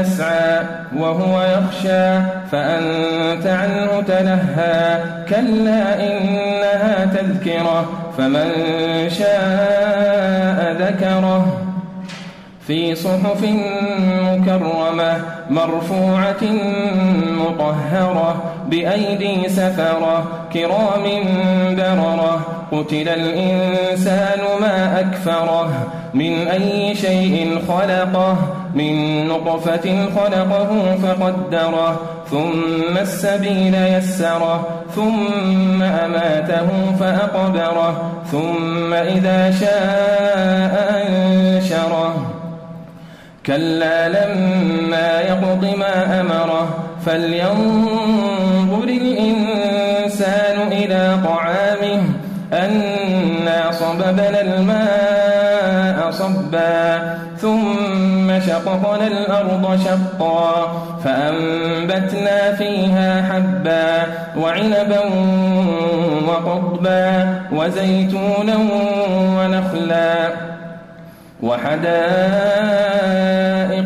يسعى وهو يخشى فأنت عنه تنهى. كلا إنها تذكرة فمن شاء ذكره. في صحف مكرمة مرفوعة مطهرة بأيدي سفرة كرام بررة. قتل الإنسان ما أكفره من أي شيء خلقه. من نطفة خلقه فقدره ثم السبيل يسره ثم أماته فأقبره ثم إذا شاء أنشره. كلا لما يقض ما أمره فلينظر الإنسان إلى طعامه أنا صببنا الماء صبا ثم شققنا الأرض شقا فأنبتنا فيها حبا وعنبا وقضبا وزيتونا ونخلا وحدائق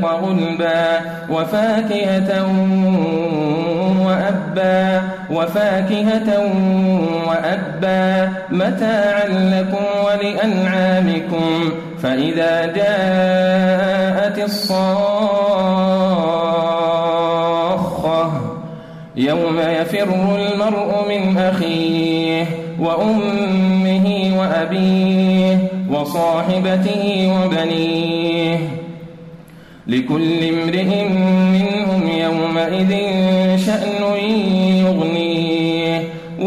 غلبا وفاكهة وفاكهة وأبا متاعا لكم ولأنعامكم فإذا جاءت الصاخة يوم يفر المرء من أخيه وأمه وأبيه وصاحبته وبنيه لكل امرئ منهم يومئذ شأن يغنيه